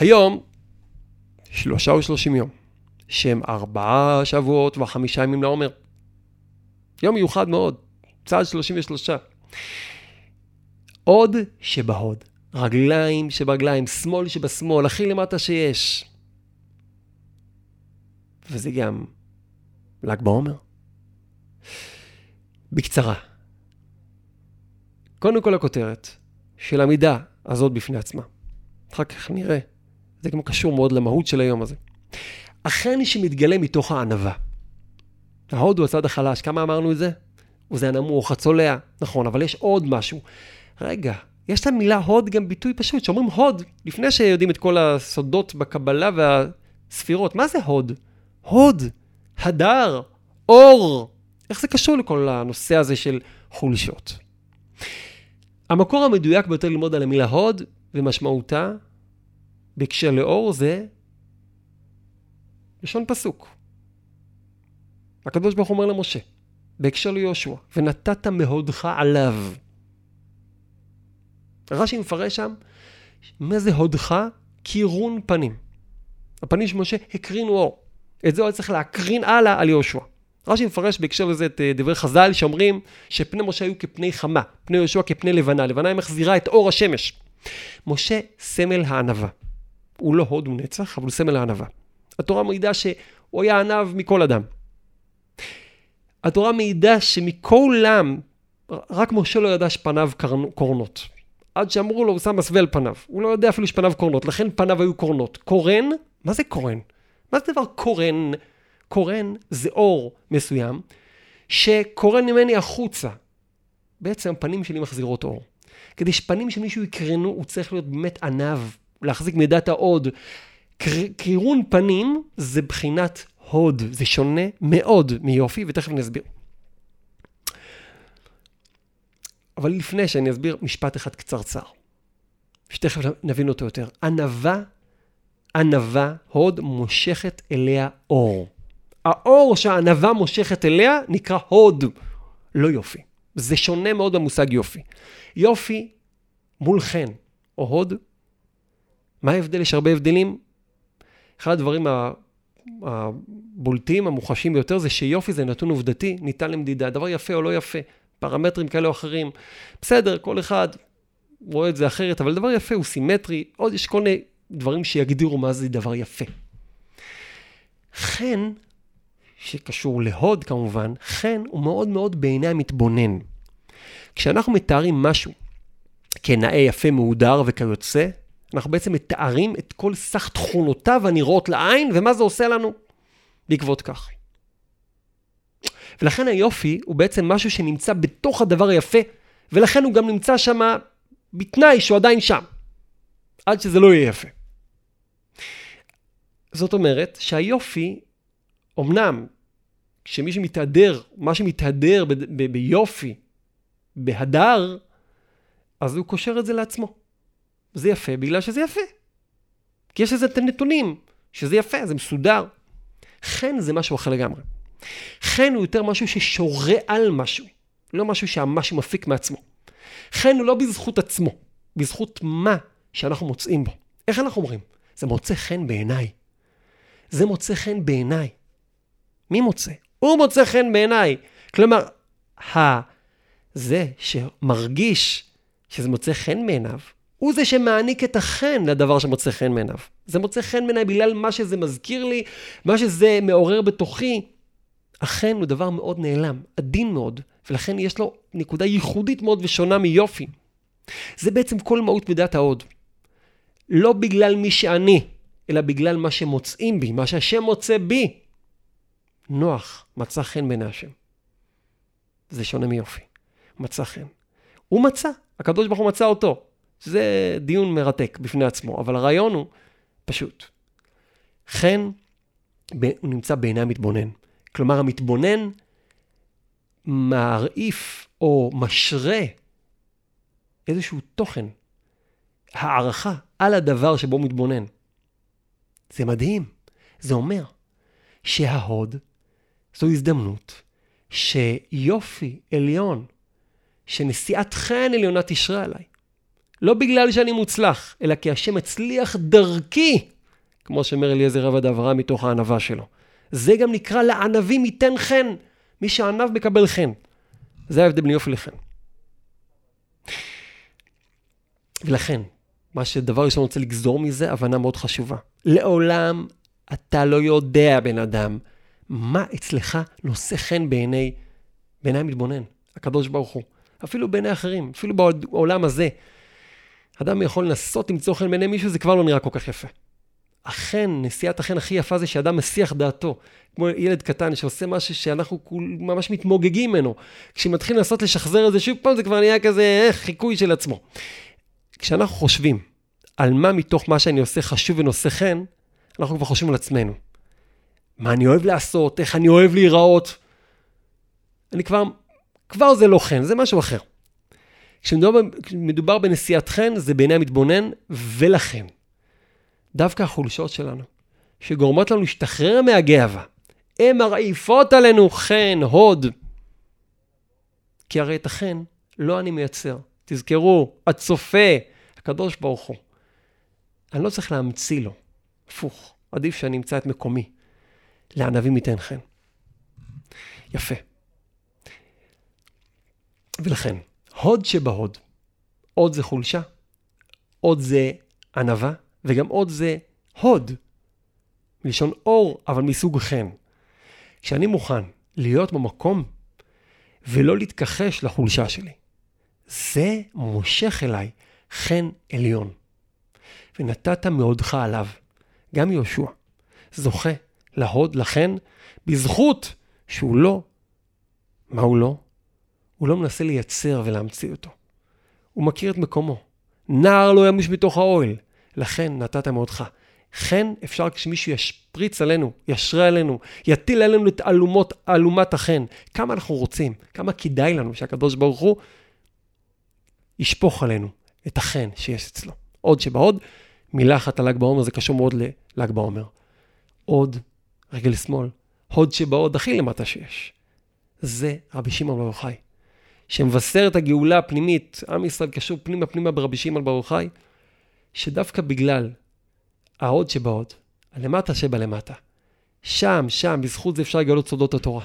היום, שלושה או שלושים יום, שהם ארבעה שבועות וחמישה ימים לעומר. יום מיוחד מאוד, צעד שלושים ושלושה. הוד שבהוד, רגליים שברגליים, שמאל שבשמאל, הכי למטה שיש. וזה גם ל"ג בעומר. בקצרה, קודם כל הכותרת של המידה הזאת בפני עצמה. אחר כך נראה, זה גם קשור מאוד למהות של היום הזה. אכן שמתגלה מתוך הענווה. ההוד הוא הצד החלש, כמה אמרנו את זה? הוא זה הנמוך, הצולע, נכון, אבל יש עוד משהו. רגע, יש למילה הוד גם ביטוי פשוט, שאומרים הוד, לפני שיודעים את כל הסודות בקבלה והספירות. מה זה הוד? הוד, הדר, אור. איך זה קשור לכל הנושא הזה של חולשות? המקור המדויק ביותר ללמוד על המילה הוד ומשמעותה בהקשר לאור זה לשון פסוק. הקדוש ברוך אומר למשה, בהקשר ליהושע, ונתת מהודך עליו. רש"י מפרש שם, מה זה הודך? קירון פנים. הפנים של משה הקרינו אור. את זה הוא היה צריך להקרין הלאה על יהושע. רש"י מפרש בהקשר לזה את אה, דברי חז"ל שאומרים שפני משה היו כפני חמה, פני יהושע כפני לבנה, לבנה היא מחזירה את אור השמש. משה סמל הענווה. הוא לא הוד ונצח, אבל הוא סמל הענווה. התורה מעידה שהוא היה ענב מכל אדם. התורה מעידה שמכולם, רק משה לא ידע שפניו קורנות. עד שאמרו לו, הוא שם מסווה על פניו. הוא לא יודע אפילו שפניו קורנות, לכן פניו היו קורנות. קורן, מה זה קורן? מה זה דבר קורן? קורן זה אור מסוים, שקורן ממני החוצה. בעצם הפנים שלי מחזירות אור. כדי שפנים של מישהו יקרנו, הוא צריך להיות באמת עניו, להחזיק מידת ההוד. קירון פנים זה בחינת הוד, זה שונה מאוד מיופי, ותכף אני אסביר. אבל לפני שאני אסביר, משפט אחד קצרצר, שתכף נבין אותו יותר. ענווה, ענווה, הוד, מושכת אליה אור. האור שהענווה מושכת אליה נקרא הוד, לא יופי. זה שונה מאוד במושג יופי. יופי מול חן, או הוד, מה ההבדל? יש הרבה הבדלים. אחד הדברים הבולטים, המוחשים ביותר, זה שיופי זה נתון עובדתי, ניתן למדידה. דבר יפה או לא יפה, פרמטרים כאלה או אחרים. בסדר, כל אחד רואה את זה אחרת, אבל דבר יפה הוא סימטרי, עוד יש כל מיני דברים שיגדירו מה זה דבר יפה. חן שקשור להוד כמובן, חן הוא מאוד מאוד בעיני המתבונן. כשאנחנו מתארים משהו כנאה יפה מהודר וכיוצא, אנחנו בעצם מתארים את כל סך תכונותיו הנראות לעין, ומה זה עושה לנו בעקבות כך. ולכן היופי הוא בעצם משהו שנמצא בתוך הדבר היפה, ולכן הוא גם נמצא שם בתנאי שהוא עדיין שם, עד שזה לא יהיה יפה. זאת אומרת שהיופי אמנם, כשמישהו מתהדר, מה שמתהדר ב- ב- ביופי, בהדר, אז הוא קושר את זה לעצמו. זה יפה בגלל שזה יפה. כי יש לזה את הנתונים, שזה יפה, זה מסודר. חן זה משהו אחר לגמרי. חן הוא יותר משהו ששורה על משהו, לא משהו שהמשהו מפיק מעצמו. חן הוא לא בזכות עצמו, בזכות מה שאנחנו מוצאים בו. איך אנחנו אומרים? זה מוצא חן בעיניי. זה מוצא חן בעיניי. מי מוצא? הוא מוצא חן בעיניי. כלומר. זה שמרגיש שזה מוצא חן בעיניו, הוא זה שמעניק את החן לדבר שמוצא חן בעיניו. זה מוצא חן בעיניי בגלל מה שזה מזכיר לי, מה שזה מעורר בתוכי. החן הוא דבר מאוד נעלם, עדין מאוד, ולכן יש לו נקודה ייחודית מאוד ושונה מיופי. זה בעצם כל מהות מידת ההוד. לא בגלל מי שאני, אלא בגלל מה שמוצאים בי, מה שהשם מוצא בי. נוח מצא חן בעיני השם. זה שונה מיופי. מצא חן. הוא מצא, הקדוש ברוך הוא מצא אותו. זה דיון מרתק בפני עצמו, אבל הרעיון הוא פשוט. חן, הוא נמצא בעיני המתבונן. כלומר, המתבונן מעריף או משרה איזשהו תוכן, הערכה על הדבר שבו הוא מתבונן. זה מדהים. זה אומר שההוד זו הזדמנות שיופי עליון, שנשיאת חן עליונה תשרה עליי. לא בגלל שאני מוצלח, אלא כי השם הצליח דרכי, כמו שאומר אליעזר עבד אברהם מתוך הענווה שלו. זה גם נקרא לענבים ייתן חן. מי שענב מקבל חן. זה ההבדל בין יופי לחן. ולכן, מה שדבר ראשון רוצה לגזור מזה, הבנה מאוד חשובה. לעולם אתה לא יודע, בן אדם, מה אצלך נושא חן בעיני, בעיני המתבונן, הקדוש ברוך הוא. אפילו בעיני אחרים, אפילו בעולם הזה. אדם יכול לנסות למצוא חן בעיני מישהו, זה כבר לא נראה כל כך יפה. החן, נשיאת החן הכי יפה זה שאדם מסיח דעתו. כמו ילד קטן שעושה משהו שאנחנו ממש מתמוגגים ממנו. כשמתחיל לנסות לשחזר את זה שוב פעם, זה כבר נהיה כזה אה, חיקוי של עצמו. כשאנחנו חושבים על מה מתוך מה שאני עושה חשוב ונושא חן, אנחנו כבר חושבים על עצמנו. מה אני אוהב לעשות, איך אני אוהב להיראות. אני כבר, כבר זה לא חן, זה משהו אחר. כשמדובר בנשיאת חן, זה בעיני המתבונן ולכן. דווקא החולשות שלנו, שגורמות לנו להשתחרר מהגאווה, הן מרעיפות עלינו חן, הוד. כי הרי את החן לא אני מייצר. תזכרו, הצופה, הקדוש ברוך הוא. אני לא צריך להמציא לו. הפוך, עדיף שאני אמצא את מקומי. לענבים ייתן חן. יפה. ולכן, הוד שבהוד, עוד זה חולשה, עוד זה ענווה, וגם עוד זה הוד, מלשון אור, אבל מסוג חן. כשאני מוכן להיות במקום ולא להתכחש לחולשה שלי, זה מושך אליי חן עליון. ונתת מאודך עליו, גם יהושע, זוכה להוד לכן בזכות שהוא לא, מה הוא לא? הוא לא מנסה לייצר ולהמציא אותו. הוא מכיר את מקומו. נער לא ימוש מתוך האוהל, לכן נתת מאודך. חן אפשר כשמישהו ישפריץ עלינו, ישרה עלינו, יטיל עלינו את אלומות, אלומת החן. כמה אנחנו רוצים, כמה כדאי לנו שהקדוש ברוך הוא ישפוך עלינו את החן שיש אצלו. עוד שבעוד, מילה אחת על ל"ג בעומר, זה קשור מאוד לל"ג בעומר. עוד, רגל שמאל, הוד שבעוד הכי למטה שיש. זה רבי שמעון בר יוחאי, שמבשר את הגאולה הפנימית, עם ישראל קשור פנימה פנימה ברבי שמעון בר יוחאי, שדווקא בגלל ההוד שבהוד, הלמטה שבלמטה, שם, שם, בזכות זה אפשר לגלות סודות התורה.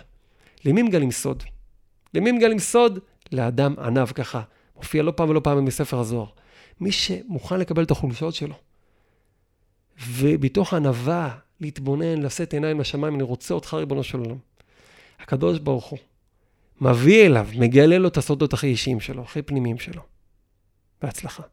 למי מגלים סוד? למי מגלים סוד? לאדם ענב ככה. מופיע לא פעם ולא פעם מספר הזוהר. מי שמוכן לקבל את החולשות שלו, ובתוך ענווה להתבונן, לשאת עיניים לשמיים, אני רוצה אותך, ריבונו של עולם. הקדוש ברוך הוא מביא אליו, מגלה לו את הסודות הכי אישיים שלו, הכי פנימיים שלו. בהצלחה.